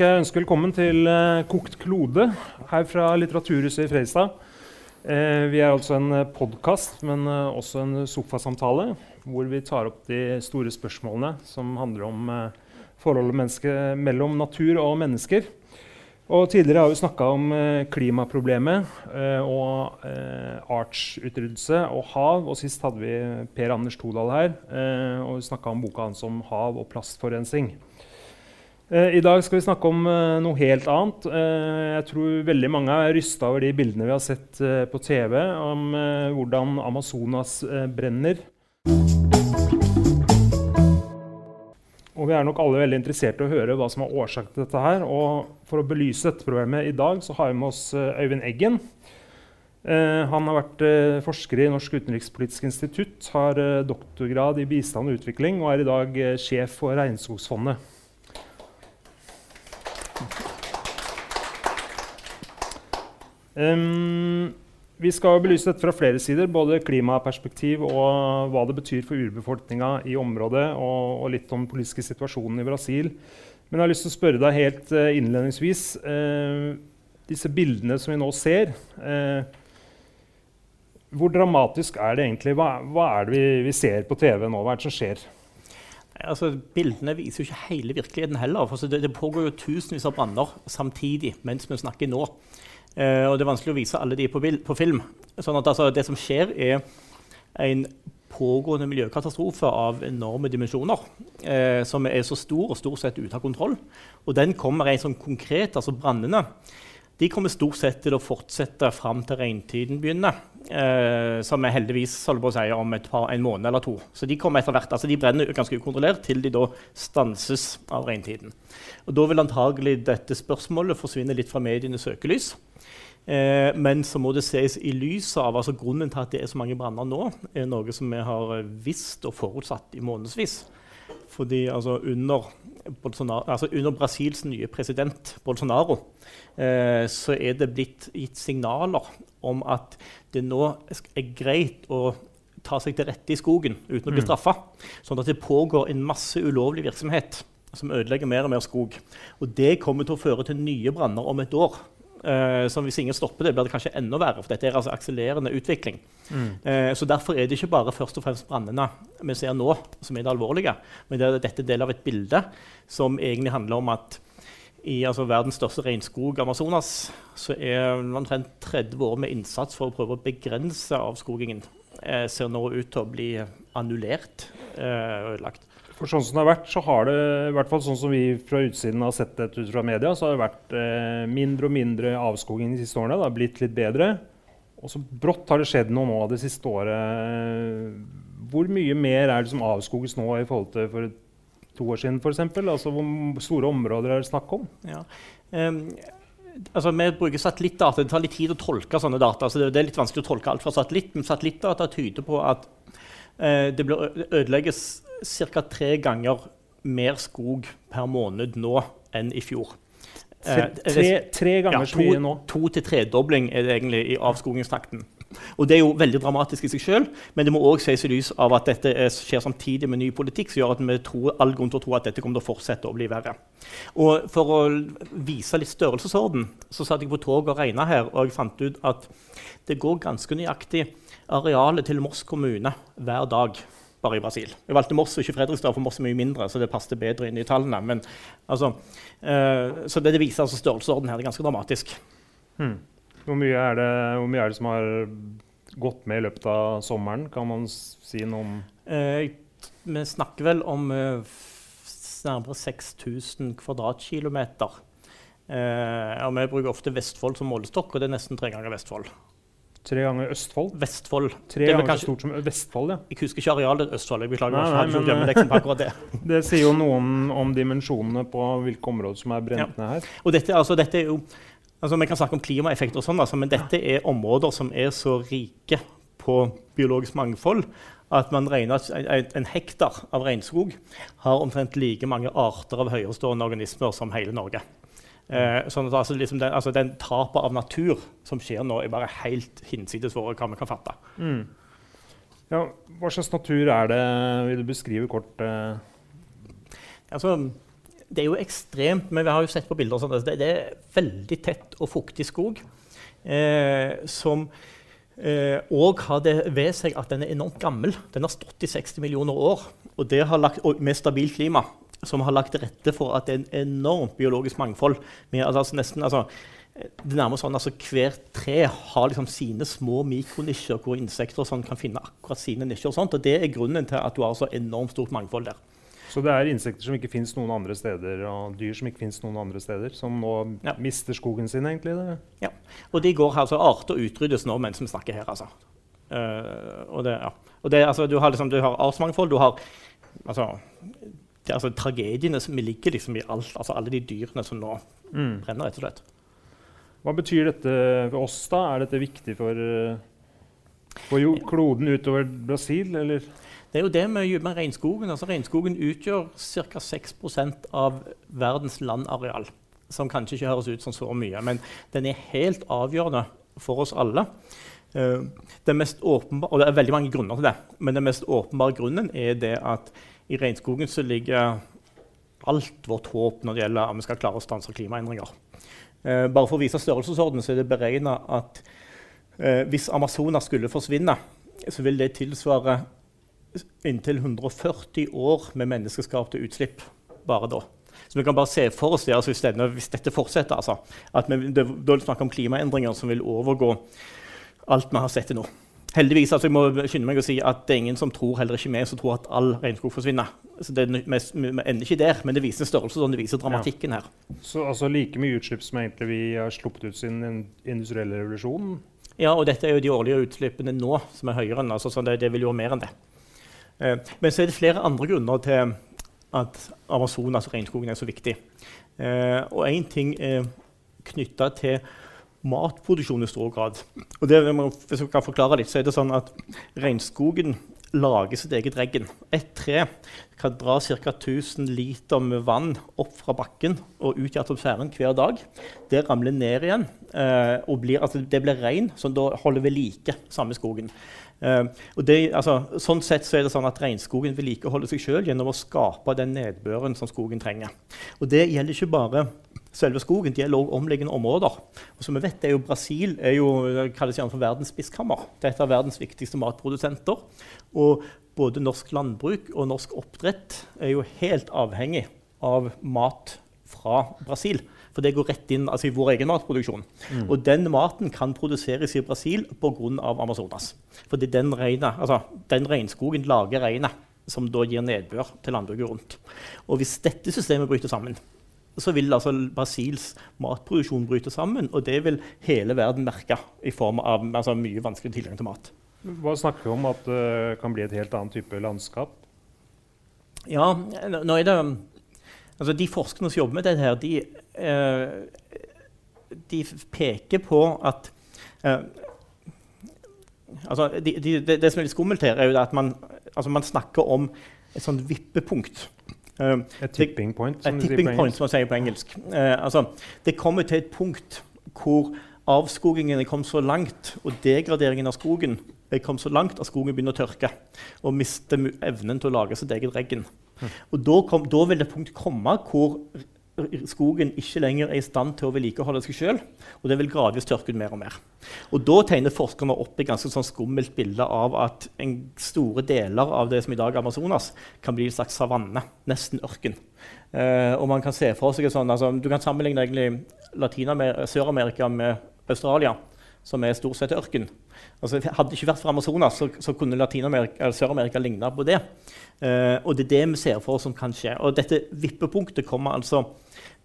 skal jeg ønske velkommen til eh, Kokt klode her fra Litteraturhuset i Fredrikstad. Eh, vi er altså en podkast, men eh, også en sofasamtale hvor vi tar opp de store spørsmålene som handler om eh, forholdet mellom natur og mennesker. Og tidligere har vi snakka om eh, klimaproblemet eh, og eh, artsutryddelse og hav. Og sist hadde vi Per Anders Todal her eh, og snakka om boka hans om hav og plastforurensning. Eh, I dag skal vi snakke om eh, noe helt annet. jeg tror veldig mange er rysta over de bildene vi har sett på TV om hvordan Amazonas brenner. Og vi er nok alle veldig interessert i å høre hva som er årsaken til dette her. Og for å belyse dette problemet i dag så har vi med oss eh, Øyvind Eggen. Eh, han har vært eh, forsker i Norsk utenrikspolitisk institutt, har eh, doktorgrad i bistand og utvikling og er i dag eh, sjef for Regnskogsfondet. Um, vi skal belyse dette fra flere sider, både klimaperspektiv og hva det betyr for urbefolkninga i området, og, og, litt om den politiske situasjonen i Brasil. Men jeg har lyst til å spørre deg helt uh, innledningsvis uh, Disse bildene som vi nå ser uh, Hvor dramatisk er det egentlig? Hva, hva er det vi, vi, ser på TV nå? Hva er det som skjer? Altså, bildene viser jo ikke hele virkeligheten heller. for det, det pågår jo tusenvis av branner samtidig mens vi snakker nå. Eh, og det er vanskelig å vise alle de på, på film. Sånn at altså, det som skjer, er en pågående miljøkatastrofe av enorme dimensjoner. Eh, som er så stor og stort sett ute av kontroll. Og den kommer en sånn konkret, altså brannene. De kommer stort sett til å fortsette fram til regntiden begynner. Eh, som er heldigvis på å si, om par, en måned eller to. Så de kommer etter hvert, altså de brenner ganske ukontrollert til de da stanses av regntiden. Og Da vil antagelig dette spørsmålet forsvinne litt fra medienes søkelys. Eh, men så må det ses i lys av altså Grunnen til at det er så mange branner nå, er noe som vi har visst og forutsatt i månedsvis. Fordi altså, under, altså, under, Brasils nye president Bolsonaro så er det blitt gitt signaler om at det nå er greit å ta seg til rette i skogen uten å bli mm. straffa. Sånn at det pågår en masse ulovlig virksomhet som ødelegger mer og mer skog. Og det kommer til å føre til nye branner om et år. Uh, som hvis ingen stopper det, blir det kanskje enda verre. for dette er altså akselerende utvikling. Mm. Uh, så Derfor er det ikke bare først og fremst brannene vi ser nå, som er det alvorlige. Men det er dette del av et bilde som egentlig handler om at i altså, verdens største regnskog, Amazonas, så er omtrent 30 år med innsats for å prøve å begrense avskogingen eh, ser nå ut til å bli annullert og ødelagt. For sånn som det har vært, så har det i hvert fall sånn som vi fra utsiden har sett det ut fra media, så har det vært eh, mindre og mindre avskoging de siste årene. Det har blitt litt bedre. Og så brått har det skjedd noe nå det siste året. Hvor mye mer er det som avskoges nå i forhold til for to år siden f.eks.? Altså, hvor store områder er det snakk om? Ja. Um, altså, vi bruker satellittdata. Det tar litt tid å tolke sånne data. så det, det er litt vanskelig å tolke alt fra satellitt, men satellittdata tyder på at uh, det ødelegges ca. tre ganger mer skog per måned nå enn i fjor. Tre, eh, tre, tre ganger så mye nå? To til tredobling er det egentlig i avskogingstakten. Og Det er jo veldig dramatisk i seg selv, men det må òg ses i lys av at dette skjer samtidig med ny politikk, som gjør at vi tror, all grunn til å tro at dette kommer til å fortsette å bli verre. Og For å vise litt størrelsesorden så satt jeg på toget og regna her, og jeg fant ut at det går ganske nøyaktig arealet til Moss kommune hver dag bare i Brasil. Jeg valgte Moss og ikke Fredrikstad, for Moss er mye mindre. så det passet bedre inn i tallene. Men, altså, uh, så det, det, viser altså størrelsesorden her. Det er ganske dramatisk. Hmm. Hvor, mye er det, mye er det som har gått med i løpet av sommeren? Kan man si noe om uh, Vi snakker vel om eh, nærmere 6000 kvadratkilometer. Eh, og vi bruker ofte Vestfold som målestokk, og det er nesten tre ganger Vestfold. Tre ganger Østfold? Vestfold. Tre ganger kanskje, stort som Vestfold, ja. Jeg husker ikke arealet Østfold. jeg beklager. Nei, nei, men, men, på det. det sier jo noe om, om, dimensjonene på hvilke områder som er brent ned her. Og dette, altså, dette er jo, altså, Vi kan snakke om klimaeffekter, og sånn, altså, men dette er områder som er så rike på biologisk mangfold at man regner at en hektar av regnskog har omtrent like mange arter av høyerestående organismer som hele Norge. Eh, sånn at altså, liksom den, altså, den tapet av natur som skjer nå, er bare helt hinsides hva vi kan fatte. Mm. Ja, hva slags natur er det? Vil du beskrive kort? Eh? Altså, det er jo ekstremt Men vi har jo sett på bilder sånt, altså, det, det, er veldig tett og fuktig skog. Eh, som òg eh, har det ved seg at den er enormt gammel. Den har stått i 60 millioner år. Og det har lagt, og med stabilt klima, som har lagt til rette for at det er en enormt biologisk mangfold. Med, altså, nesten, altså, det nærmer sånn, altså, Hvert tre har liksom sine små mikronisjer hvor insekter sånn, kan finne akkurat sine nisjer. Og, sånt, og Det er grunnen til at du har så enormt stort mangfold der. Så det er insekter som ikke fins noen andre steder, og dyr som ikke fins noen andre steder, som nå ja. mister skogen sin, egentlig? Det. Ja. Og de går altså Arter utryddes nå mens vi snakker her, altså. Uh, og det, ja. og det, altså, du har, liksom, du har artsmangfold, du har altså, det, altså, Tragediene som ligger liksom i alt, altså, alle de dyrene som nå mm. brenner, rett og slett. Hva betyr dette for oss, da? Er dette viktig for, eh, for kloden utover Brasil, eller? Det er jo det med, med regnskogen. Altså, regnskogen utgjør ca. 6% av verdens landareal. Som kanskje ikke høres ut som så mye, men den er helt avgjørende for oss alle. Uh, og det er veldig mange grunner til det, men den mest åpenbare grunnen er det at i regnskogen ligger alt vårt håp når det gjelder at vi skal klare å stanse klimaendringer. Uh, bare for å vise størrelsesorden så er det beregna at uh, hvis Amazonas skulle forsvinne, så vil det tilsvare inntil 140 år med menneskeskapte utslipp bare da. Så vi kan bare se for oss det, altså hvis, denne, hvis, dette fortsetter. Altså, at vi, det, Da er det snakk om klimaendringer som vil overgå alt vi har sett til nå. Heldigvis, altså jeg må skynde meg å si at det er ingen som tror heller ikke meg, som tror at all regnskog forsvinner. Så det, vi, vi ender ikke der, men det viser størrelse, sånn det viser dramatikken her. Så altså like mye utslipp som egentlig vi har sluppet ut siden den industrielle revolusjonen? Ja, og dette er jo de årlige utslippene nå som er høyere enn. altså så det, det vil jo være mer enn det. Eh, men så er det flere andre grunner til at Amazonas altså regnskogen er så viktig. Eh, og én ting er knytta til matproduksjon i stor grad. Og det, hvis jeg kan forklare litt, så er det sånn at Regnskogen lager sitt eget regn. Et tre kan dra ca. 1000 liter med vann opp fra bakken og ut i atmosfæren hver dag. Det ramler ned igjen. Eh, og blir, altså det blir regn, som da holder ved like samme skogen. Uh, det, altså, sånn sett så er det sånn at Regnskogen vedlikeholder seg sjøl gjennom å skape den nedbøren som skogen trenger. Og Det gjelder ikke bare selve skogen, det gjelder også omliggende områder. Og som vi vet, er jo Brasil er jo, kalles gjerne for verdens spiskammer. Det er et av verdens viktigste matprodusenter. Og både norsk landbruk og norsk oppdrett er jo helt avhengig av mat fra Brasil. For det går rett inn altså i vår egen matproduksjon. Mm. Og den maten kan produseres i Brasil pga. Amazonas. Fordi den, regnet, altså, den regnskogen lager regnet som da gir nedbør til landbruket rundt. Og hvis dette systemet bryter sammen, så vil altså Brasils matproduksjon bryte sammen. Og det vil hele verden merke i form av altså, mye vanskelig tilgang til mat. Hva snakker vi om at det kan bli et helt annet type landskap? Ja, nå er det Altså, de forskerne som jobber med dette, her, de, eh, de peker på at eh, altså, de, de, det, det, som er litt skummelt her, er jo at man, altså, man snakker om et sånt vippepunkt. Uh, et tipping point, som, et tipping point, som man sier på engelsk. Uh, altså, det kommer til et punkt hvor avskogingen er kommet så langt, og degraderingen av skogen er kommet så langt at skogen begynner å tørke og mister evnen til å lage sitt eget regn. Og da, kom, da, vil det punkt komme hvor skogen ikke lenger er i stand til å vedlikeholde seg sjøl. Og det vil gradvis tørke ut mer og mer. Og Da tegner forskerne opp et ganske sånn skummelt bilde av at store deler av det som i dag er Amazonas, kan bli en slags savanne. Nesten ørken. Uh, og man kan se for seg sånn, altså, Du kan sammenligne Sør-Amerika med Australia, som er stort sett ørken. Altså, hadde det ikke vært for Amazonas, så, så kunne Sør-Amerika ligna på det. Eh, og det er det vi ser for oss som kan skje. Og dette vippepunktet kommer altså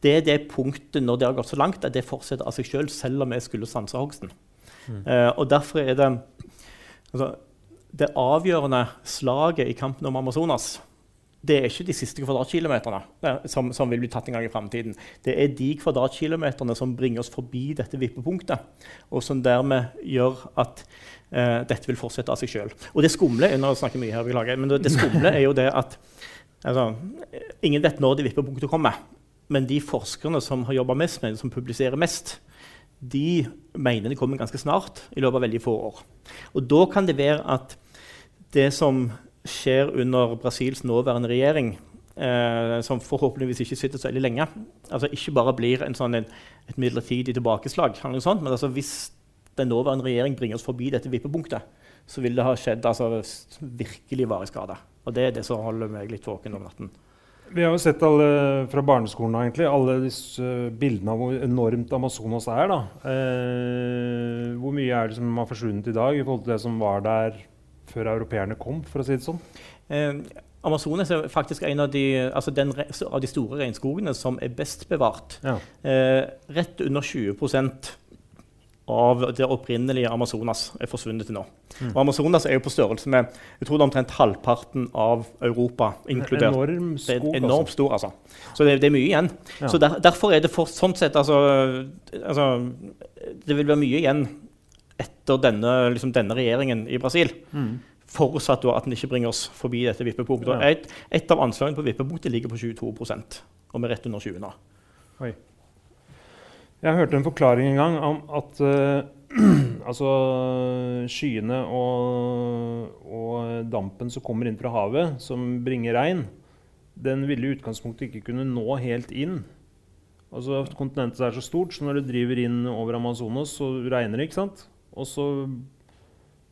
Det er det punktet når det har gått så langt at det fortsetter av seg sjøl, selv, selv om vi skulle stanse hogsten. Mm. Uh, og derfor er det altså, det avgjørende slaget i kampen om Amazonas det er ikke de siste kvadratkilometerne som, som, vil bli tatt en gang i framtiden. Det er de kvadratkilometerne som bringer oss forbi dette vippepunktet, og som dermed gjør at eh, dette vil fortsette av seg sjøl. Og det skumle nå snakker mye her, beklager, men det skumle er jo det at altså, Ingen vet når det vippepunktet kommer, men de forskerne som har jobba mest med det, som publiserer mest, de mener det kommer ganske snart, i løpet av veldig få år. Og da kan det være at det som skjer under Brasils nåværende regjering, eh, som forhåpentligvis ikke sitter så veldig lenge, altså ikke bare blir en sånn, en, et midlertidig tilbakeslag, sånt, men altså hvis den nåværende regjering bringer oss forbi dette vippepunktet, så vil det ha skjedd altså, virkelig varig skade. Og det er det som holder meg litt våken om natten. Vi har jo sett alle fra barneskolen egentlig, alle disse bildene av hvor enormt Amazonas er. da. Eh, hvor mye er det som har forsvunnet i dag i forhold til det som var der før europeerne kom? for å si det sånn? Eh, Amazonas er faktisk en av de, altså den, av de store regnskogene som er best bevart. Ja. Eh, rett under 20% av det opprinnelige Amazonas er forsvunnet til nå. Mm. Og Amazonas er jo på størrelse med jeg tror det er omtrent halvparten av Europa. inkludert. Enorm Det er skog, enormt stor, altså. Så det, det er mye igjen. Ja. Så der, Derfor er det for, sånn sett altså, altså, Det vil være mye igjen etter denne, liksom, denne regjeringen i Brasil. Mm. Forutsatt da at den ikke bringer oss forbi dette vippepunktet. Ja. Et, et av anslagene på vippepunktet ligger på 22 og vi er rett under 20 nå. Oi. Jeg hørte en forklaring en gang om at uh, altså, skyene og, og dampen som kommer inn fra havet, som bringer regn, den ville i utgangspunktet ikke kunne nå helt inn. Altså, kontinentet er så stort, så når det driver inn over Amazonas, så regner det. ikke sant? Og så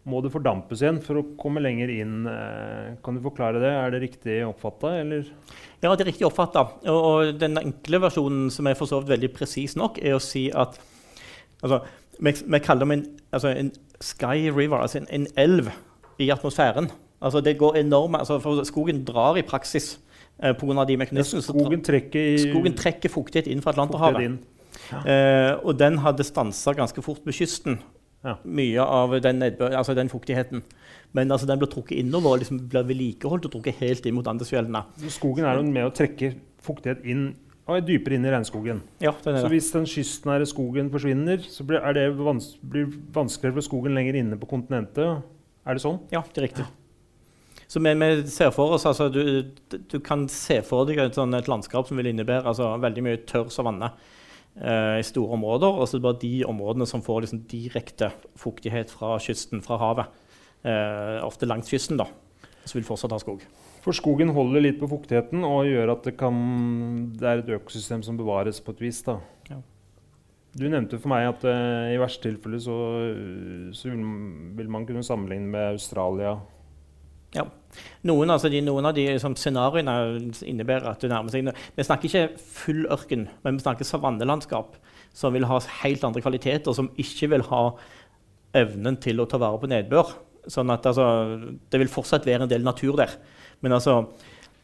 må det fordampes igjen for å komme lenger inn. Eh, Kan du forklare det? Er det riktig oppfatta, eller? Ja, det er riktig oppfatta. Og, og den enkle versjonen, som er for så vidt veldig presis nok, er å si at altså, vi, vi kaller det en, altså, en sky river, altså en, en elv i atmosfæren. Altså, det går enorme, altså, for Skogen drar i praksis eh, pga. de mekanismene. Ja, Skogen trekker, skogen trekker fuktighet inn fra Atlanterhavet. Ja. Eh, og den hadde stansa ganske fort ved kysten. Ja. Mye av den, nedbør, altså den fuktigheten. Men altså, den blir trukket innover og liksom blir vedlikeholdt og trukket helt inn mot Andesfjellene. Skogen er jo med å trekke fuktighet inn og er dypere inn i regnskogen. Ja, Så hvis den kystnære skogen forsvinner, så blir, det vans blir vanskeligere for skogen lenger inne på kontinentet. Er det sånn? Ja, det er riktig. Så vi, vi ser for oss, altså, du, du kan se for deg et, sånn, et landskap som vil innebære altså, veldig mye tørr savanne i store områder. Og så er det bare de områdene som får liksom, direkte fuktighet fra kysten, fra havet. Eh, ofte langs kysten, da. Så vil fortsatt ha skog. For skogen holder litt på fuktigheten og gjør at det, kan, det er et økosystem som bevares på et vis. Da. Ja. Du nevnte for meg at uh, i verste tilfelle så, så vil, vil man kunne sammenligne med Australia. Noen, altså de, noen av de liksom, scenarioene innebærer at du nærmer seg Vi snakker ikke full ørken, men vi snakker savannelandskap som vil ha helt andre kvaliteter, som ikke vil ha evnen til å ta vare på nedbør. Sånn at altså, Det vil fortsatt være en del natur der. Men altså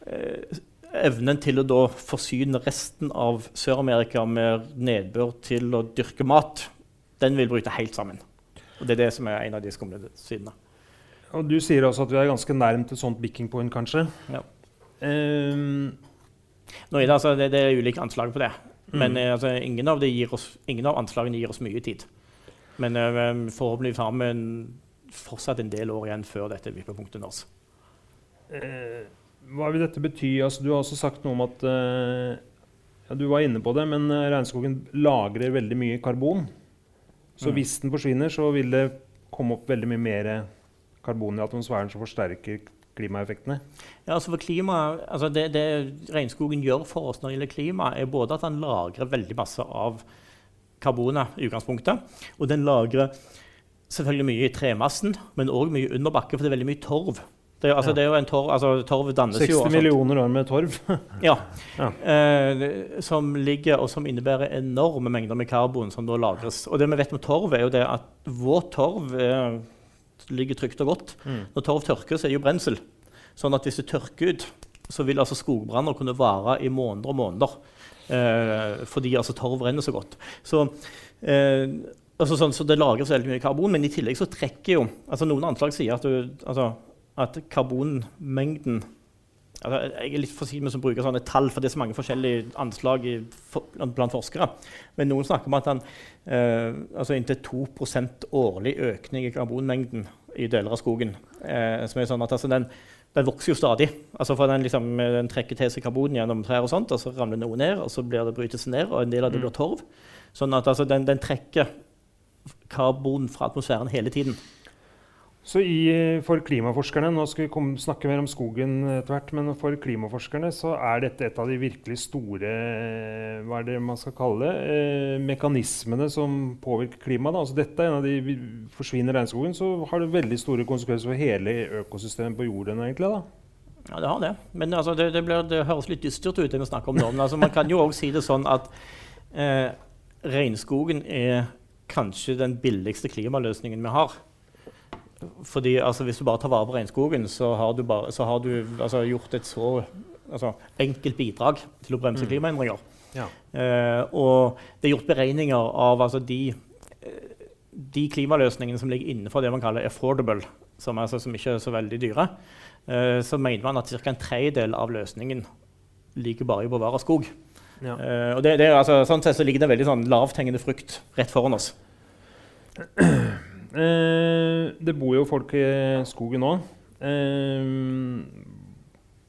eh, evnen til å da forsyne resten av Sør-Amerika med nedbør til å dyrke mat, den vil bryte helt sammen. Og Det er det som er en av de skumle sidene. Og du sier også at vi er ganske nærmt et sånt bicking point, kanskje. Ja. Um, Nå er det, altså, det, det er ulike anslag på det. Men Mm. altså, ingen, av det oss, ingen av anslagene gir oss mye tid. Men eh, forhåpentligvis har vi en, fortsatt en del år igjen før dette vippepunktet nås. Uh, hva vil dette bety? Altså, du har også sagt noe om at uh, ja, Du var inne på det, men regnskogen lagrer veldig mye karbon. Så Mm. hvis den forsvinner, så vil det komme opp veldig mye mer karbon i atmosfæren som forsterker klimaeffektene. Ja, altså for klima, altså det, det regnskogen gjør for oss når det gjelder klima, er både at den lagrer veldig masse av karbonet i utgangspunktet, og den lagrer selvfølgelig mye i tremassen, men òg mye under bakken, for det er veldig mye torv. Det, er- altså, Ja. det er jo en torv, altså Torv dannes 60 jo altså. millioner år med torv. Ja. Ja. Eh, som ligger og som innebærer enorme mengder med karbon som da lagres. Og det vi vet om torv, er jo det at vår torv eh, ligger trygt og godt. Mm. Når torv tørker, så er det jo brensel. Sånn at hvis det tørker ut, så vil altså skogbranner kunne vare i måneder og måneder. Eh, fordi altså torv renner så godt. Så, eh, altså sånn, så det lagres veldig mye karbon, men i tillegg så trekker jo altså Noen anslag sier at, du, altså, at karbonmengden altså, Jeg er litt forsiktig med å bruke sånne tall, for det er så mange forskjellige anslag i, for, blant forskere. Men noen snakker om at den, eh, altså inntil 2 årlig økning i karbonmengden i deler av skogen. Eh, som er sånn at altså, den, den vokser jo stadig. Altså, for den, liksom, den trekker til seg karbon gjennom trær, og sånt, og så ramler noe ned, og så blir det brytes ned, og en del av det Mm. blir torv. Sånn at altså, den, den trekker karbon fra atmosfæren hele tiden. Så i, for klimaforskerne, nå skal vi komme, snakke mer om skogen etter hvert, men for klimaforskerne så er dette et av de virkelig store hva er det man skal kalle det, eh, mekanismene som påvirker klimaet. Altså dette er en av de, Forsvinner regnskogen, så har det veldig store konsekvenser for hele økosystemet på jorden. egentlig da. Ja, det har det. Men altså, det, det, blir, det, høres litt dystert ut, det vi snakker om nå. Men altså, man kan jo òg si det sånn at eh, regnskogen er kanskje den billigste klimaløsningen vi har. Fordi altså, Hvis du bare tar vare på regnskogen, så har du, bare, så har du altså, gjort et så altså, enkelt bidrag til å bremse mm. klimaendringer. Ja. Eh, og det er gjort beregninger av altså, de, de, klimaløsningene som ligger innenfor det man kaller affordable, som, altså, som ikke er så veldig dyre. Eh, så mener man at ca. en tredjedel av løsningen ligger bare i å bevare skog. Ja. Eh, og det, det, altså, sånn sett så ligger det veldig sånn lavthengende frukt rett foran oss. Eh, det bor jo folk i skogen nå. Eh,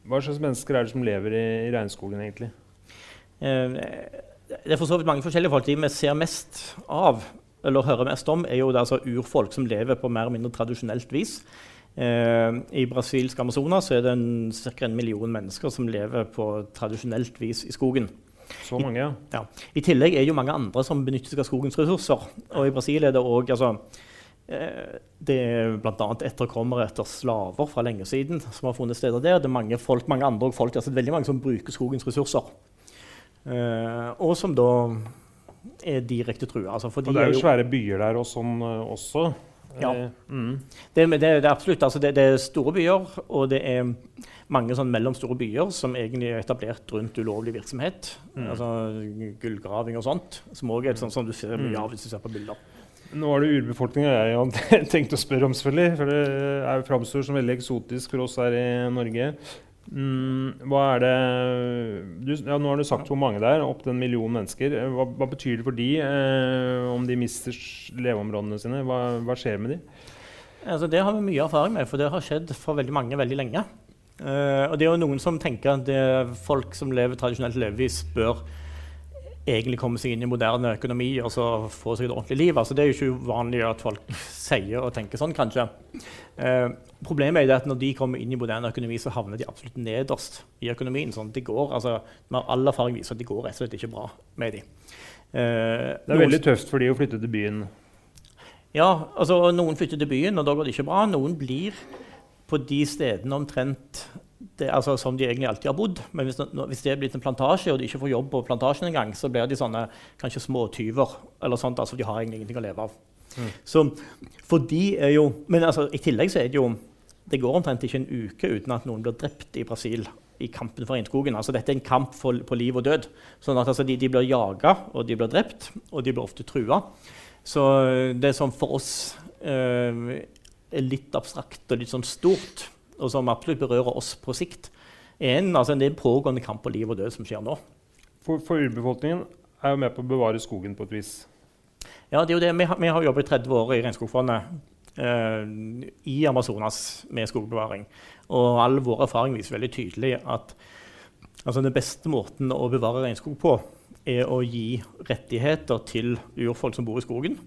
hva slags mennesker er det som lever i, i regnskogen, egentlig? Eh, det er for så vidt mange forskjellige folk. De vi ser mest av, eller hører mest om, er jo det, altså, urfolk som lever på mer eller mindre tradisjonelt vis. Eh, I brasilsk Amazonas er det ca. en million mennesker som lever på tradisjonelt vis i skogen. Så mange, ja. I, ja. I tillegg er jo mange andre som benytter seg av skogens ressurser. Og i Brasil er det også, altså, det er bl.a. etterkommere etter slaver fra lenge siden som har funnet steder der. Det er mange, folk, mange andre folk, altså veldig mange som bruker skogens ressurser. Eh, og som da er direkte trua. Altså, og det er jo svære byer der og sånn uh, også. Ja. Mm. Det, det, det, er absolutt. Altså, det, det, er store byer, og det er mange sånn mellomstore byer som egentlig er etablert rundt ulovlig virksomhet. Mm. Altså gullgraving og sånt. Som òg er sånn som du ser mye av hvis du ser på bilder. Nå var det urbefolkninga jeg hadde tenkt å spørre om, selvfølgelig. For det er framstår som veldig eksotisk for oss her i Norge. Mm, hva er det du, ja, Nå har du sagt hvor mange det er. Opp til en million mennesker. Hva, hva betyr det for de eh, om de mister leveområdene sine? Hva, hva skjer med de? Altså, det har vi mye erfaring med, for det har skjedd for veldig mange veldig lenge. Uh, og det er jo noen som tenker at folk som lever tradisjonelt levevis, bør egentlig komme seg inn i moderne økonomi og så få seg et ordentlig liv. Altså, det er jo ikke uvanlig at folk sier og tenker sånn, kanskje. Eh, problemet er at når de kommer inn i moderne økonomi, så havner de absolutt nederst i økonomien. Sånn, det går, altså, all erfaring viser at det går rett og slett ikke bra med dem. Eh, det er veldig tøft for de å flytte til byen. Ja, altså noen flytter til byen, og da går det ikke bra. Noen blir på de stedene omtrent det, altså, som de egentlig alltid har bodd. Men hvis, hvis, det er blitt en plantasje, og de ikke får jobb på plantasjen engang, så blir de sånne kanskje småtyver. eller sånt, altså De har egentlig ingenting å leve av. Mm. Så for de er jo, Men altså, i tillegg så er det jo Det går omtrent ikke en uke uten at noen blir drept i Brasil i kampen for regnskogen. Altså, dette er en kamp for, på liv og død. Sånn at altså, de, de, blir jaga, og de blir drept, og de blir ofte trua. Så det som for oss eh, er litt abstrakt og litt sånn stort, og som absolutt berører oss på sikt, er en, altså en pågående kamp på liv og død som skjer nå. For, for urbefolkningen er jo med på å bevare skogen på et vis? Ja, det er jo det. Vi har, vi har jobbet 30 år i Regnskogfondet eh, i Amazonas med skogbevaring. Og all vår erfaring viser veldig tydelig at altså, den beste måten å bevare regnskog på er å gi rettigheter til urfolk som bor i skogen.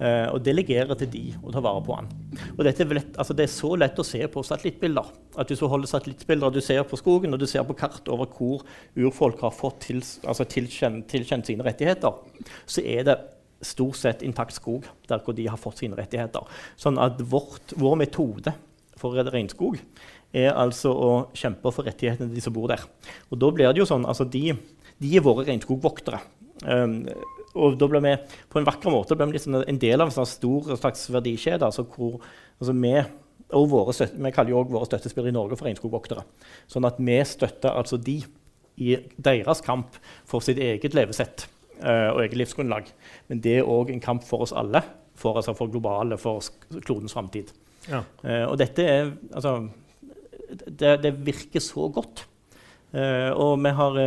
Eh, og delegere til de å ta vare på den. Og dette altså det er så lett å se på satellittbilder. At Hvis du holder satellittbilder du ser på skogen, og du ser på kart over hvor urfolk har fått til, altså tilkjent, tilkjent, sine rettigheter, så er det stort sett intakt skog der hvor de har fått sine rettigheter. Sånn at vårt, vår metode for å redde regnskog er altså å kjempe for rettighetene til de som bor der. Og da blir det jo sånn, altså de de er våre regnskogvoktere. Um, og da ble vi på en vakker måte liksom en del av en stor slags verdikjede. Altså hvor, altså vi, og våre, vi kaller jo også våre støttespillere i Norge for regnskogvoktere. Sånn at vi støtter altså de i deres kamp for sitt eget levesett uh, og eget livsgrunnlag. Men det er òg en kamp for oss alle, for, altså for globale, for klodens framtid. Ja. Uh, og dette er altså, det, det, virker så godt. Uh, og vi har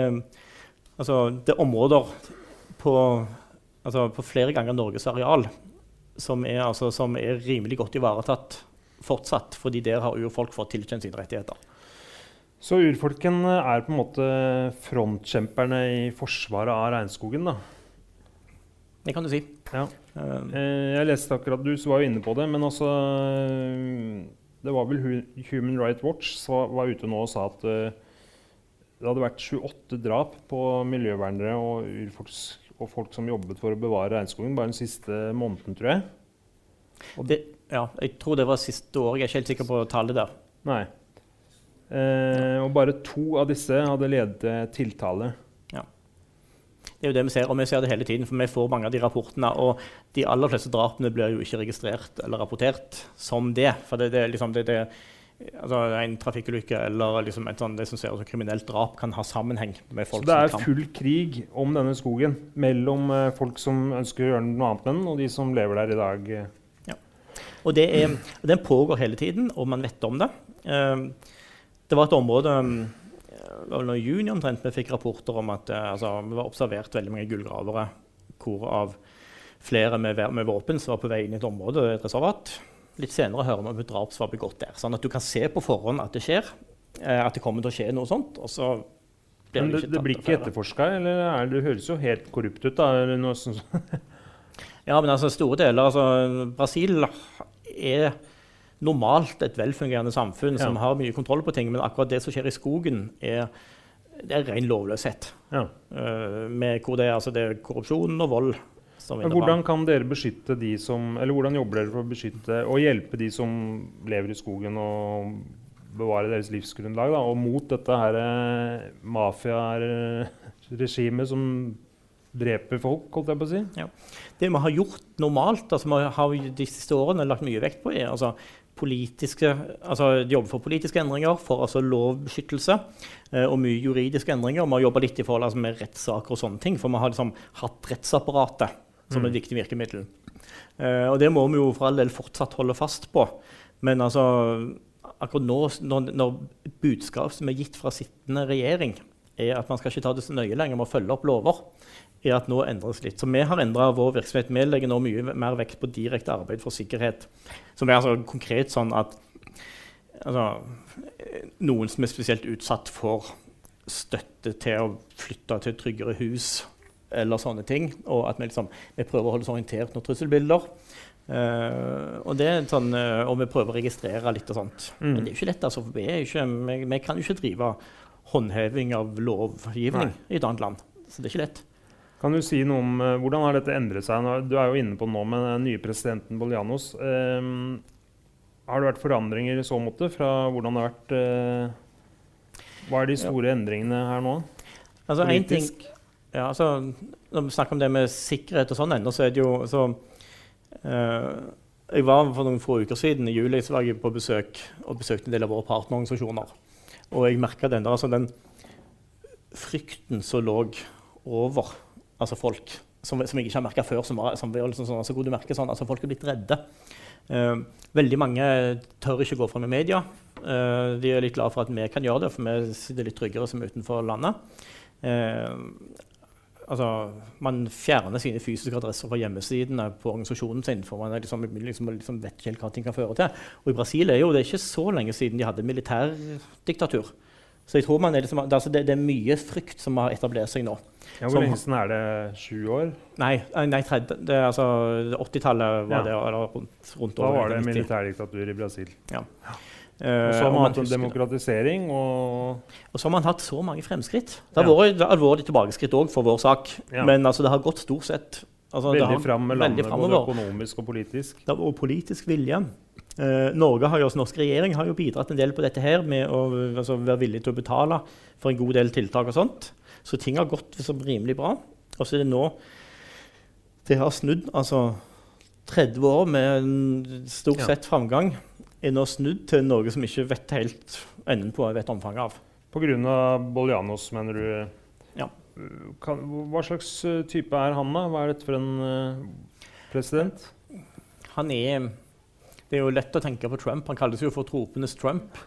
Altså, det er områder på, altså, på flere ganger Norges areal som er, altså, som er, rimelig godt ivaretatt fortsatt, fordi der har urfolk fått tilkjent sine rettigheter. Så urfolken er på en måte frontkjemperne i forsvaret av regnskogen? da? Det kan du si. Ja. Eh, Eh, Jeg leste akkurat, Du var jo inne på det, men altså Det var vel Human Rights Watch som var ute nå og sa at eh, det hadde vært 28 drap på miljøvernere og urfolks og folk som jobbet for å bevare regnskogen bare den siste måneden, tror jeg. det, ja, jeg tror det var siste året. Jeg er ikke helt sikker på tallet der. Nei. Eh, og bare to av disse hadde ledet til tiltale. Det er jo det vi ser, og vi ser det hele tiden, for vi får mange av de rapportene. Og de aller fleste drapene blir jo ikke registrert eller rapportert som det. For det, det, liksom, det, det, altså en trafikkulykke eller liksom et sånt, det som ser ut som kriminelt drap kan ha sammenheng med folk som kan. Så det er full krig om denne skogen mellom eh, folk som ønsker å gjøre noe annet med den, og de som lever der i dag. Og det er, og den pågår hele tiden, og man vet om det. Eh, det var et område det var vel i juni omtrent vi fikk rapporter om at eh, altså, vi var observert veldig mange gullgravere, hvorav flere med, med våpen som var på vei inn i et område, et reservat. Litt senere hører vi om et drap som var begått der. Sånn at du kan se på forhånd at det skjer, eh, at det kommer til å skje noe sånt. og så blir Men det, det tatt blir ikke etterforska, eller er det, det høres jo helt korrupt ut? da, eller noe sånt. Ja, men altså store deler altså, Brasil er normalt et velfungerende samfunn som har mye kontroll på ting, men akkurat det som skjer i skogen, er, det er ren lovløshet. Ja. Uh, med hvor det er, altså, det er korrupsjon og vold. Men hvordan kan dere beskytte de som Eller hvordan jobber dere for å beskytte og hjelpe de som lever i skogen, og bevare deres livsgrunnlag, da, og mot dette her eh, mafiaregimet som dreper folk, holdt jeg på å si? Ja. Det vi har gjort normalt, altså vi har de siste årene lagt mye vekt på, er altså politiske, altså jobbe for politiske endringer, for altså lovbeskyttelse eh, og mye juridiske endringer. Vi har jobba litt i forhold altså, med rettssaker og sånne ting, for vi har liksom hatt rettsapparatet som Mm. et viktig virkemiddel. Eh, og det må vi jo for all del fortsatt holde fast på. Men altså, akkurat nå, når, når budskap som er gitt fra sittende regjering, er at man skal ikke ta det så nøye lenger med å følge opp lover, er at nå endres litt. Så vi har endra vår virksomhet. Vi legger nå mye mer vekt på direkte arbeid for sikkerhet. Som er altså konkret sånn at altså, noen som er spesielt utsatt for støtte til å flytte til tryggere hus eller sånne ting, og at vi, liksom, vi prøver å holde oss orientert når trusselbilder. Uh, og, det er sånn, uh, og vi prøver å registrere litt og sånt. Mm. Men det er jo ikke lett. Altså, vi, ikke, vi, vi kan jo ikke drive håndheving av lovgivning Nei. i et annet land. Så det er ikke lett. Kan du si noe om uh, hvordan har dette endret seg? Du er jo inne på det nå med den nye presidenten Boljanos. Ehm, har det vært forandringer i så måte fra hvordan det har vært Hva er de store endringene her nå? Altså, en ting, Politisk? Ja, altså, når vi snakker om det med sikkerhet og sånn ennå, så er det jo så, eh, Jeg var for noen få uker siden i juli så var jeg på besøk og besøkte en del av våre partnerorganisasjoner. Og jeg merka den altså den frykten som lå over altså folk, som, som jeg ikke har merka før. Som var, som var liksom sånn, altså, du merker sånn, altså Folk er blitt redde. Eh, veldig mange tør ikke gå fram i media. Eh, de er litt glad for at vi kan gjøre det, for vi sitter litt tryggere som utenfor landet. Eh, altså, man fjerner sine fysiske adresser fra hjemmesidene på organisasjonen sin. for man er liksom, liksom, liksom vet ikke helt hva ting kan føre til. Og I Brasil er jo det ikke så lenge siden de hadde militærdiktatur. Så jeg tror man er liksom, det, er altså, det, det er mye frykt som har etablert seg nå. Ja, hvor lenge siden er det? Sju år? Nei, eh, nei tredje, det er altså 80-tallet var Ja. det, eller rundt, rundt Da var det 90. militærdiktatur i Brasil. Eh, Og så har man hatt en demokratisering og Og så har man hatt så mange fremskritt. Det har Ja. vært alvorlige tilbakeskritt òg for vår sak. Ja. Men altså, det har gått stort sett altså, veldig fram med landet, både økonomisk og politisk. Det har vært politisk vilje. Eh, Norge har jo, også, norsk regjering har jo bidratt en del på dette her med å altså, være villig til å betale for en god del tiltak og sånt. Så ting har gått liksom, rimelig bra. Og så er det nå Det har snudd. Altså 30 år med en stort Ja. sett framgang er nå snudd til noe som ikke vet helt enden på, vet omfanget av. Pga. Boljanos, mener du? Ja. Kan, hva slags eh, type er han, da? Hva er dette for en eh, president? Han er Det er jo lett å tenke på Trump. Han kalles jo for tropenes Trump.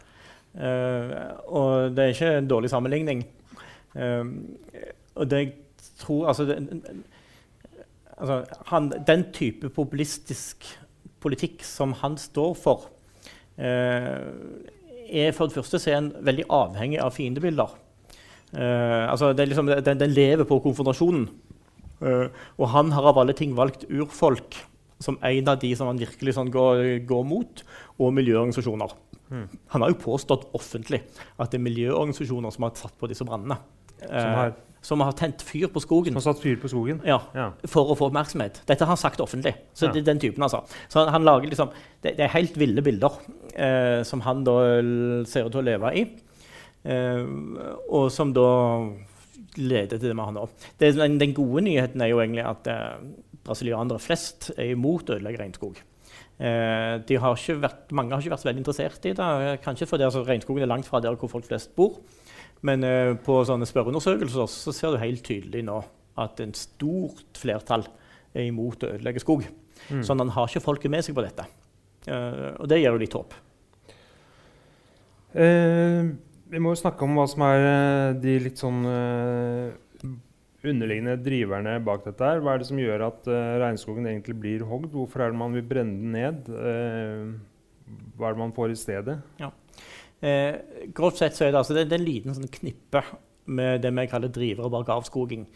Uh, og det er ikke en dårlig sammenligning. Uh, og det jeg tror Altså, det, altså han, den type populistisk politikk som han står for, er for det første så er en veldig avhengig av fiendebilder. Eh, altså det liksom, den, den lever på konfrontasjonen. Uh, og han har av alle ting valgt urfolk som en av de som han virkelig sånn går, går, mot, og miljøorganisasjoner. Mm. Han har jo påstått offentlig at det er miljøorganisasjoner som har satt på disse brannene. Som har, som har tent fyr på skogen. Som har satt fyr på skogen? Ja, ja. For å få oppmerksomhet. Dette har han sagt offentlig. Så ja. det er den typen altså. Så han, han lager liksom, det, det, er helt ville bilder eh, som han da ser ut til å leve i. og som da leder til det vi har nå. Det, den, den, gode nyheten er jo egentlig at eh, brasilianere flest er imot å ødelegge regnskog. Eh, har vært, mange har ikke vært så veldig interessert i det. Kanskje fordi altså, regnskogen er langt fra der hvor folk flest bor. Men eh, på sånne spørreundersøkelser så ser du helt tydelig nå at en stort flertall er imot å ødelegge skog. Mm. Sånn at han har ikke folket med seg på dette. Eh, og det gir jo litt håp. Eh, vi må jo snakke om hva som er eh, de litt sånn uh, underliggende driverne bak dette. her. Hva er det som gjør at uh, regnskogen egentlig blir hogd? Hvorfor er det man vil brenne den ned? Uh, hva er det man får i stedet? Ja. Eh, grovt sett så er det, altså, det, det er en liten sånn knippe med det vi kaller driver- og avskoging.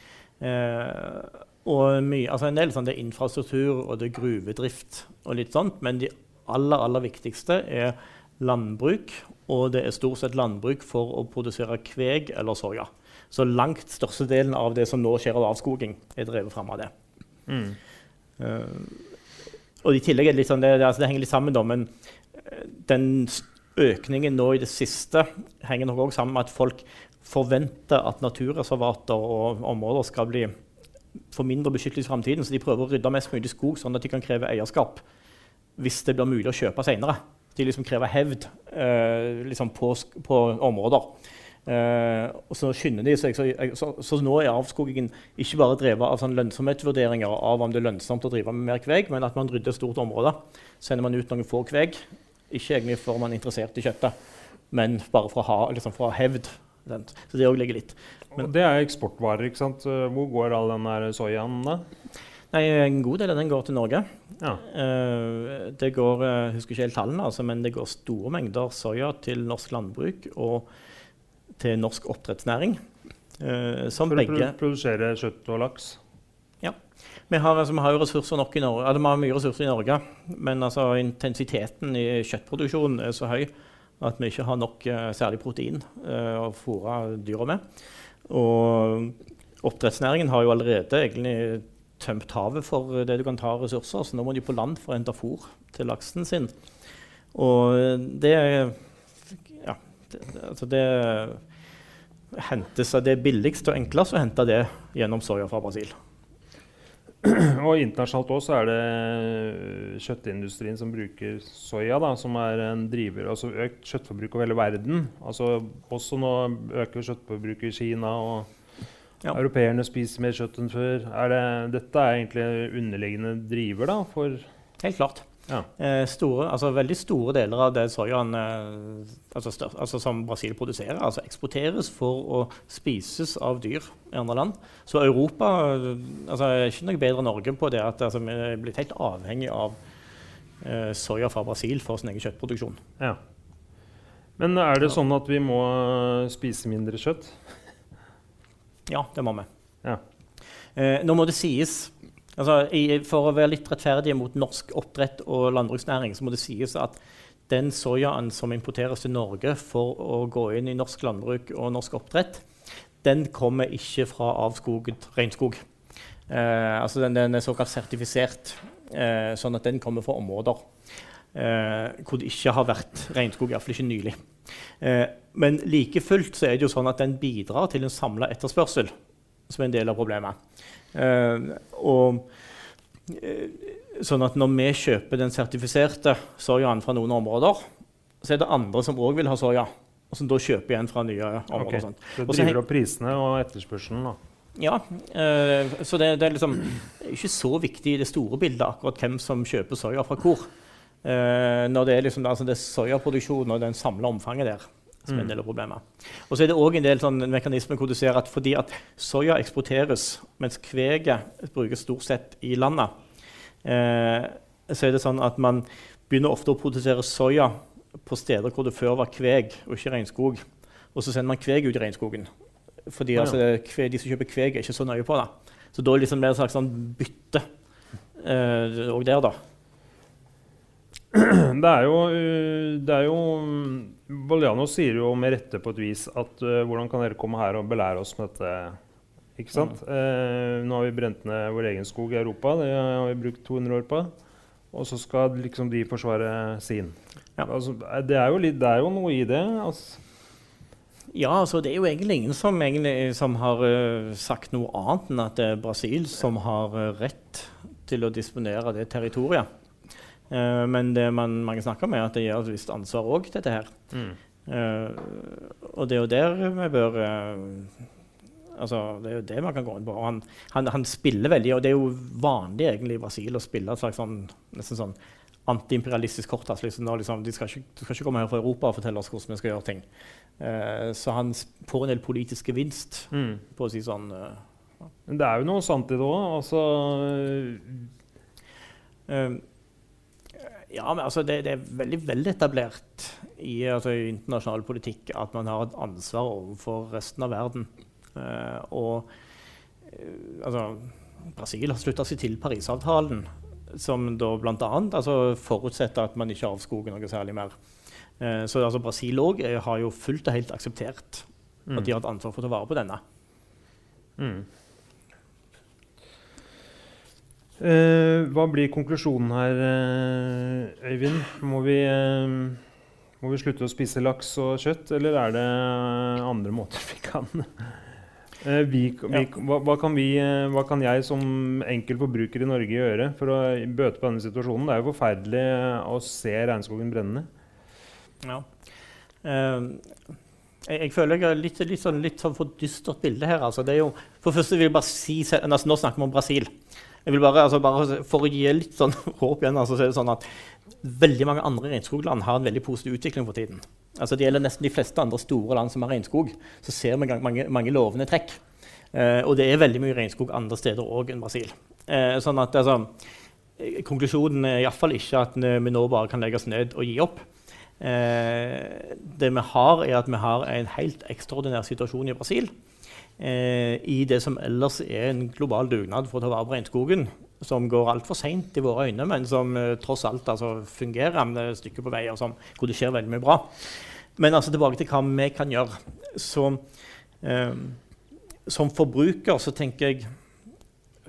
Eh, og mye, altså en del sånn, det er infrastruktur og det er gruvedrift og litt sånt, men de aller, aller viktigste er landbruk og det er stort sett landbruk for å produsere kveg eller soya. Så langt størstedelen av det som nå skjer av avskoging, er drevet fram av det. Mm. Uh, og i tillegg er det litt sånn, det, det, altså det henger litt sammen, da, men eh, den økningen nå i det siste henger nok også sammen med at folk forventer at naturreservater og områder skal bli få mindre beskyttelse i framtiden. Så de prøver å rydde mest mulig skog, sånn at de kan kreve eierskap hvis det blir mulig å kjøpe senere de liksom krever hevd eh, liksom på, på, områder. Eh, og så skynder de seg. Så, så, så, nå er avskogingen ikke bare drevet av sånn lønnsomhetsvurderinger av om det er lønnsomt å drive med mer kveg, men at man rydder stort område. Sender man ut noen få kveg, ikke egentlig for man er interessert i kjøttet, men bare for å ha, liksom for å ha hevd. Så det òg ligger litt. Men, det er eksportvarer. ikke sant? Hvor går all den der soyaen da? Nei, En god del av den går til Norge. Ja. Uh, det går jeg uh, husker ikke helt tallene, altså, men det går store mengder soya til norsk landbruk og til norsk oppdrettsnæring. Uh, som For å begge... produsere kjøtt og laks? Vi har, altså, vi har ressurser nok i Norge, altså, vi har mye ressurser i Norge, men altså, intensiteten i kjøttproduksjonen er så høy at vi ikke har nok uh, særlig protein uh, å fôre dyra med. Og oppdrettsnæringen har jo allerede egentlig tømt havet for det du kan ta av ressurser, så nå må de på land for å hente fôr til laksen sin. Og det ja, det, altså det hentes det er billigst og enklest å hente det gjennom soya fra Brasil. Og internasjonalt også er det kjøttindustrien som bruker soya, da, som er en driver. Altså økt kjøttforbruk over hele verden. Altså også nå øker kjøttforbruket i Kina. og ja. Europeerne spiser mer kjøtt enn før. Er det, dette er egentlig underliggende driver da, for Helt klart. Ja. Eh, store, altså veldig store deler av det soyaen eh, altså stør, altså som Brasil produserer, altså eksporteres for å spises av dyr i andre land. Så Europa altså, er ikke noe bedre enn Norge på det at altså, vi er blitt helt avhengig av eh, soya fra Brasil for sin egen kjøttproduksjon. Ja. Men er det sånn at vi må spise mindre kjøtt? Ja, det må vi. Ja. Eh, nå må det sies altså, i, For å være litt rettferdig mot norsk oppdrett og landbruksnæring, så må det sies at den soyaen som importeres til Norge for å gå inn i norsk landbruk og norsk oppdrett, den kommer ikke fra avskoget regnskog. Eh, altså den, den, er såkalt sertifisert, eh, sånn at den kommer fra områder eh, hvor det ikke har vært regnskog, iallfall ikke nylig. Eh, men like fullt så er det jo sånn at den bidrar til en samla etterspørsel, som er en del av problemet. Eh, og, eh, sånn at når vi kjøper den sertifiserte soyaen fra noen områder, så er det andre som òg vil ha soya, og som da kjøper igjen fra nye områder. Okay. Så det driver opp prisene og etterspørselen, da? Ja. Eh, så det, det, er liksom ikke så viktig i det store bildet akkurat hvem som kjøper soya fra hvor. Eh, når det er, liksom, altså det er soyaproduksjon og den samla omfanget der som er en mm. del av problemet. Og så er det òg en del sånn mekanismer hvor du ser at fordi at soya eksporteres, mens kveget brukes stort sett i landet, eh, så er det sånn at man begynner ofte å produsere soya på steder hvor det før var kveg og ikke regnskog. Og så sender man kveg ut i regnskogen. Fordi altså, kve, de som kjøper kveg, er ikke så nøye på det. Så da liksom blir det et slags sånn bytte òg eh, der, da. Det er jo, det er jo Bolliano sier jo med rette på et vis at uh, hvordan kan dere komme her og belære oss med dette? Ikke sant? Mm. Uh, nå har vi brent ned vår egen skog i Europa. Det har vi brukt 200 år på. Og så skal liksom de forsvare sin. Ja. Altså, det, er litt, det, er jo noe i det. Altså. Ja, altså det er jo egentlig ingen som, egentlig, som har uh, sagt noe annet enn at det er Brasil som har rett til å disponere det territoriet. Uh, men det man, mange snakker om, er at det gir et visst ansvar òg, dette her. Mm. Uh, og det er jo der vi bør uh, altså, Det er jo det man kan gå inn på. Han, han, han, spiller veldig, og det er jo vanlig egentlig i Brasil å spille et slags sånn, nesten sånn antiimperialistisk kort. Altså, liksom, liksom, de skal ikke, de skal ikke, komme her fra Europa og fortelle oss hvordan vi skal gjøre ting. så han får en del politisk gevinst mm. på å si sånn. Men det er jo noe sant i det òg. Altså ja, men altså det, det, er veldig veletablert i, altså, i internasjonal politikk at man har et ansvar overfor resten av verden. Uh, og uh, altså, Brasil har slutta seg til Parisavtalen, som da bl.a. Altså, forutsetter at man ikke avskoger noe særlig mer. Uh, så altså, Brasil òg har jo fullt og helt akseptert mm. at de har et ansvar for å ta vare på denne. Mm. Uh, hva blir konklusjonen her, uh, Øyvind? Må vi, uh, må vi, slutte å spise laks og kjøtt, eller er det andre måter vi kan vi, vi, hva, hva, kan vi, hva, kan jeg som enkel forbruker i Norge gjøre for å bøte på denne situasjonen? Det er jo forferdelig å se regnskogen brennende. Ja. Jeg, jeg, føler jeg har litt, litt, sånn, litt sånn for dystert bilde her. Altså, det er jo, for første vil jeg bare si, altså, Nå snakker vi om Brasil. Jeg vil bare, altså, bare For å gi litt sånn håp igjen, altså, så er det sånn at veldig mange andre regnskogland har en veldig positiv utvikling for tiden. Altså, det gjelder nesten de fleste andre store land som har regnskog. Så ser vi mange, mange lovende trekk. Eh, og det er veldig mye regnskog andre steder òg enn Brasil. Eh, sånn at altså, Konklusjonen er iallfall ikke at vi nå bare kan legge oss ned og gi opp. Eh, det vi har, er at vi har en helt ekstraordinær situasjon i Brasil i det som ellers er en global dugnad for å ta vare på regnskogen, som går altfor seint i våre øyne, men som eh, tross alt altså, fungerer med stykker på vei, og som, hvor det skjer veldig mye bra. Men altså, tilbake til hva vi kan gjøre. Så, eh, som forbruker så tenker jeg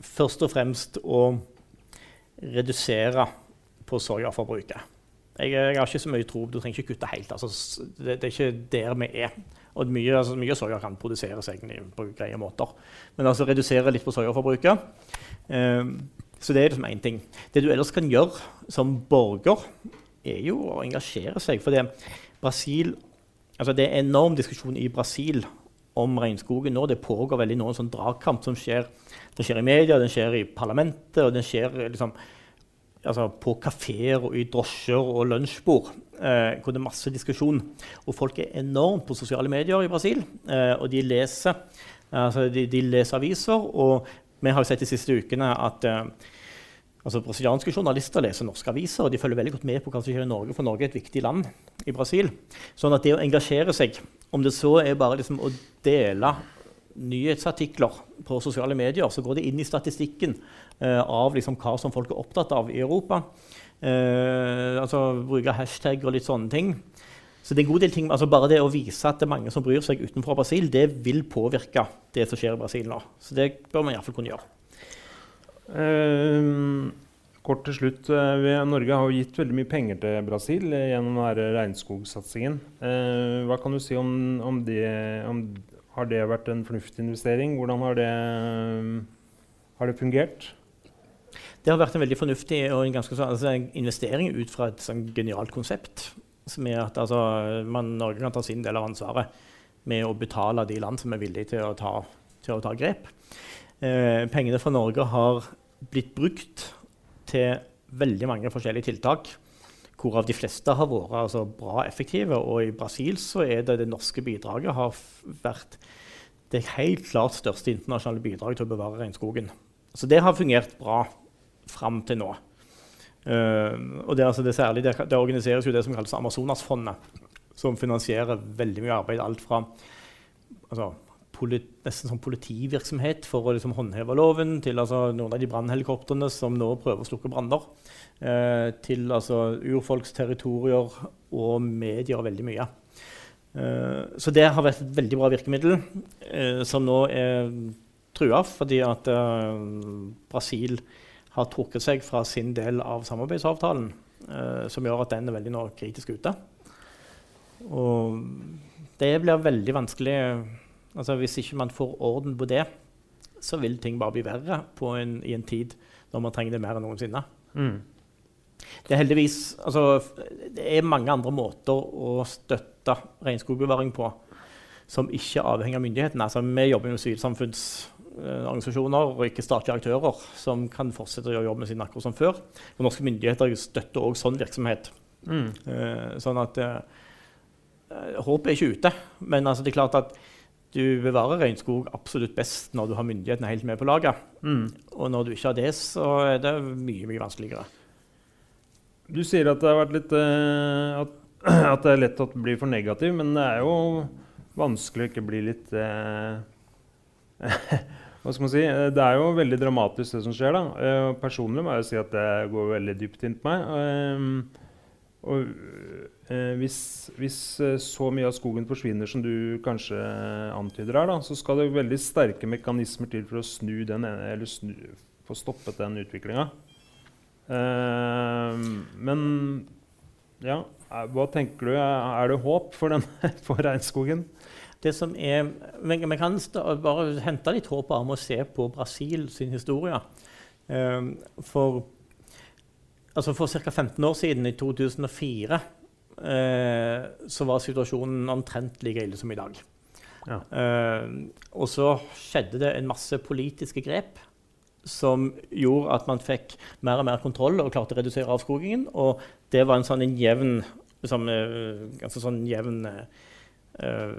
først og fremst å redusere på soyaforbruket. Jeg, jeg, har ikke så mye tro. Du trenger ikke kutte helt. Altså, det, det, er ikke der vi er. Og mye, altså, mye soya kan produseres egentlig på greie måter. Men altså redusere litt på soyaforbruket. Um, så det er liksom én ting. Det du ellers kan gjøre som borger, er jo å engasjere seg. For det, Brasil, altså det er enorm diskusjon i Brasil om regnskogen nå. Det pågår veldig noen sånn dragkamp som skjer, den skjer i media, den skjer i parlamentet. og den skjer liksom, altså på kafeer og i drosjer og lunsjbord. Eh, hvor det er masse diskusjon. Og folk er enormt på sosiale medier i Brasil. Eh, og de leser, altså de, de leser, aviser. Og vi har jo sett de siste ukene at eh, altså brasilianske journalister leser norske aviser. Og de følger veldig godt med på hva som skjer i Norge, for Norge er et viktig land i Brasil. Sånn at det å engasjere seg, om det så er bare liksom å dele nyhetsartikler på sosiale medier, så går det inn i statistikken eh, av liksom hva som folk er opptatt av i Europa. Eh, altså bruke hashtag og litt sånne ting. Så det er en god del ting, altså Bare det å vise at det er mange som bryr seg utenfor Brasil, det vil påvirke det som skjer i Brasil nå. Så det bør man iallfall kunne gjøre. Uh, kort til slutt. Uh, Norge har jo gitt veldig mye penger til Brasil gjennom gjennom regnskogsatsingen. hva kan du si om, om, det? Om, har det vært en fornuftig investering? Hvordan har det, har det fungert? Det har vært en veldig fornuftig og en ganske altså investering ut fra et sånn genialt konsept. Som er at altså, man, Norge kan ta sin del av ansvaret med å betale de land som er villige til å ta, til å ta grep. Eh, pengene fra Norge har blitt brukt til veldig mange forskjellige tiltak. Hvorav de fleste har vært altså, bra effektive. Og i Brasil så er det det norske bidraget har vært det helt klart største internasjonale bidraget til å bevare regnskogen. Så det har fungert bra fram til nå. Uh, og det, altså det, særlig, det, det, organiseres jo det som kalles Amazonasfondet, som finansierer veldig mye arbeid. Alt fra altså, nesten sånn politivirksomhet for å liksom håndheve loven, til altså, noen av de brannhelikoptrene som nå prøver å slukke branner, eh, til altså, urfolks og medier veldig mye. Eh, så det har vært et veldig bra virkemiddel, eh, som nå er trua fordi at eh, Brasil har trukket seg fra sin del av samarbeidsavtalen, eh, som gjør at den er veldig nå kritisk ute. Og det blir veldig vanskelig altså Hvis ikke man får orden på det, så vil ting bare bli verre en, i en tid når man trenger det mer enn noensinne. Mm. Det er heldigvis altså, det er mange andre måter å støtte regnskogbevaring på som ikke avhenger av myndighetene. Altså, vi jobber med sivilsamfunnsorganisasjoner og ikke statlige aktører som kan fortsette å gjøre med sin akkurat som før. Og norske myndigheter støtter òg sånn virksomhet. Mm. Uh, sånn at uh, Håpet er ikke ute, men altså, det er klart at du bevarer regnskog absolutt best når du har myndighetene helt med på laget. Mm. Og når du ikke har det, så er det mye mye vanskeligere. Du sier at det litt uh, at, at, det er lett å bli for negativ, men det er jo vanskelig å ikke bli litt uh, Hva skal man si? Det er jo veldig dramatisk, det som skjer. da. Uh, personlig må jeg si at det går veldig dypt inn på meg. Og Eh, hvis, hvis, eh, så mye av skogen forsvinner som du kanskje antyder her, da, så skal det veldig sterke mekanismer til for å snu den, eller snu, få stoppet den utviklinga. Eh, men ja, hva tenker du? Er det håp for, den, for regnskogen? Det som er, Vi kan bare hente litt håp av å se på Brasil sin historie. Eh, for, altså for ca. 15 år siden, i 2004 eh, så var situasjonen omtrent like ille som i dag. Ja. Eh, og så skjedde det en masse politiske grep som gjorde at man fikk mer og mer kontroll og klarte å redusere avskogingen. Og det var en sånn en jevn, liksom, altså sånn jevn Uh,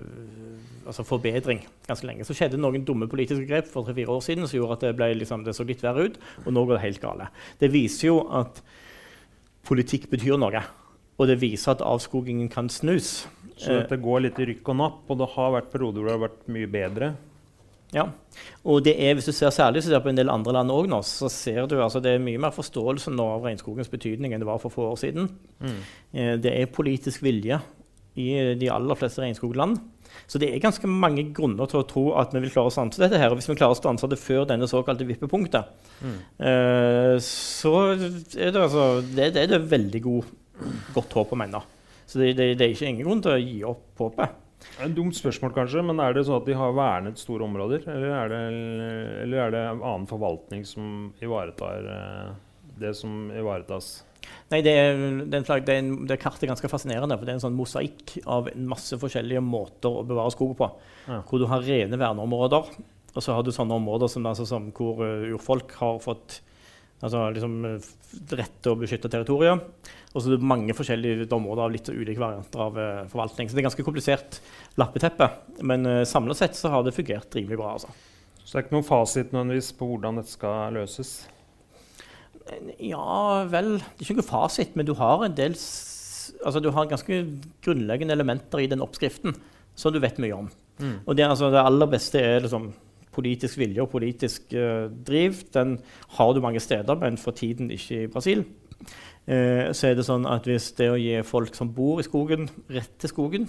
altså forbedring ganske lenge. Så skjedde noen dumme politiske grep for tre-fire år siden som gjorde at det, ble, liksom, det så litt verre ut. Og nå går det helt gale. Det viser jo at politikk betyr noe. Og det viser at avskogingen kan snus. Så det går litt i rykk og napp, og det har vært perioder hvor det har vært mye bedre? Ja. Og det er, hvis du ser særlig ser på en del andre land òg nå, så ser du altså det er mye mer forståelse nå av regnskogens betydning enn det var for få år siden. Mm. Eh, det er politisk vilje i de aller fleste regnskogland. Så det er ganske mange grunner til å tro at vi vil klare å stanse dette. her, og Hvis vi klarer å stanse det før denne såkalte vippepunktet, mm. uh, så er det, altså, det, det er det veldig god godt håp om ennå. Så det, det, det, er ikke ingen grunn til å gi opp håpet. Det er et dumt spørsmål, kanskje, men er det sånn at de har vernet store områder? Eller er det, eller er det annen forvaltning som ivaretar eh, det som ivaretas? Nei, det, det, det, det kartet er ganske fascinerende. for Det er en sånn mosaikk av masse forskjellige måter å bevare skog på. Ja. Hvor du har rene verneområder, og så har du sånne områder som, altså, som hvor uh, urfolk har fått altså, liksom, rett til å beskytte territoriet. Og så er det mange forskjellige områder av litt ulike varianter av uh, forvaltning. Så det er ganske komplisert lappeteppe. Men uh, samlet sett så har det fungert rimelig bra. Altså. Så det er ikke noen fasit nødvendigvis på hvordan dette skal løses? Ja vel, det er ikke noe fasit, men du har en del altså du har ganske grunnleggende elementer i den oppskriften som du vet mye om. Mm. Og det, altså, det, aller beste er liksom politisk vilje og politisk uh, driv. Den har du mange steder, men for tiden ikke i Brasil. Uh, så er det sånn at hvis det å gi folk som bor i skogen, rett til skogen,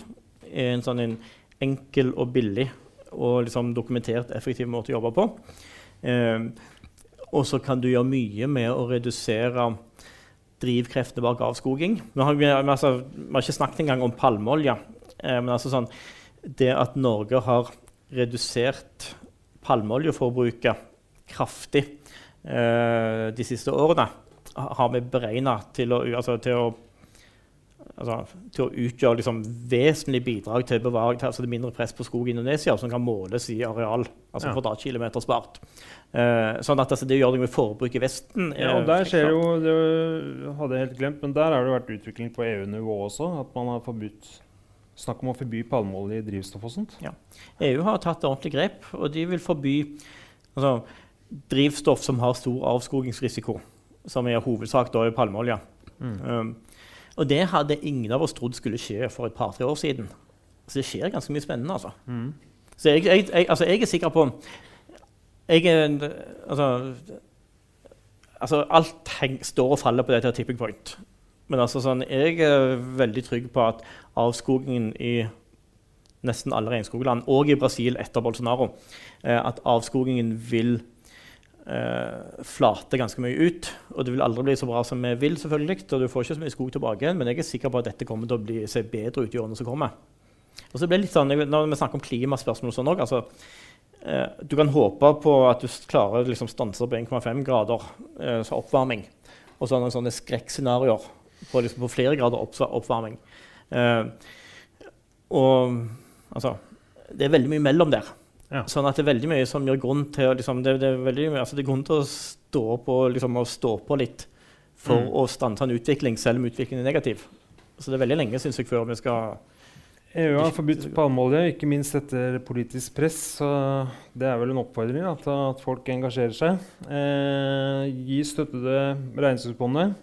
er en sånn en enkel og billig og liksom dokumentert effektiv måte å jobbe på, eh, og så kan du gjøre mye med å redusere drivkreftene bak avskoging. Vi har, altså, vi har ikke snakket engang om palmeolje. Eh, men altså sånn, det at Norge har redusert palmeoljeforbruket kraftig eh, de siste årene, har vi beregna til, altså, til, altså, til, å utgjøre liksom, vesentlig bidrag til å bevare til, altså, det mindre press på skog i Indonesia, som kan måles i areal. altså ja. Kvadratkilometer spart. Uh, sånn at altså, Det gjør noe med forbruk i Vesten. Ja, og der skjer jo, Det hadde jeg helt glemt, men der har det vært utvikling på EU-nivå også. At man har forbudt Snakk om å forby palmeolje i drivstoff og sånt. Ja. EU har tatt ordentlig grep, og de vil forby altså, drivstoff som har stor avskogingsrisiko som er hovedsak da er palmeolje. Mm. Um, og det hadde ingen av oss trodd skulle skje for et par-tre år siden. Så det skjer ganske mye spennende. altså. Mm. Så jeg, jeg, jeg, altså jeg er sikker på jeg er, altså, altså Alt heng, står og faller på dette tipping point. Men altså sånn, jeg er veldig trygg på at avskogingen i nesten alle regnskogland, og i Brasil etter Bolsonaro, eh, at avskogingen vil eh, flater ganske mye ut. Og det vil aldri bli så bra som vi vil, selvfølgelig, og du får ikke så mye skog tilbake. Men jeg er sikker på at dette kommer til å bli, se bedre ut i årene som kommer. Og så blir det litt sånn, Når vi snakker om klimaspørsmål og sånn òg altså, eh, Du kan håpe på at du klarer liksom stanse på 1,5 grader eh, oppvarming. Og så noen sånne skrekkscenarioer på, liksom, på, flere grader oppvarming. Eh, og altså, det er veldig mye mellom der. Ja. Sånn at det er veldig mye som gjør grunn til liksom, det, det, er veldig, altså, det grunn til å stå på, liksom, å stå på litt for mm. å stanse en utvikling, selv om utviklingen er negativ. Så det er veldig lenge synes jeg, før vi skal EU har forbudt palmeolje, ikke minst etter politisk press. Så det er vel en oppfordring at, at folk engasjerer seg. Eh, gi støtte til Regnskogfondet.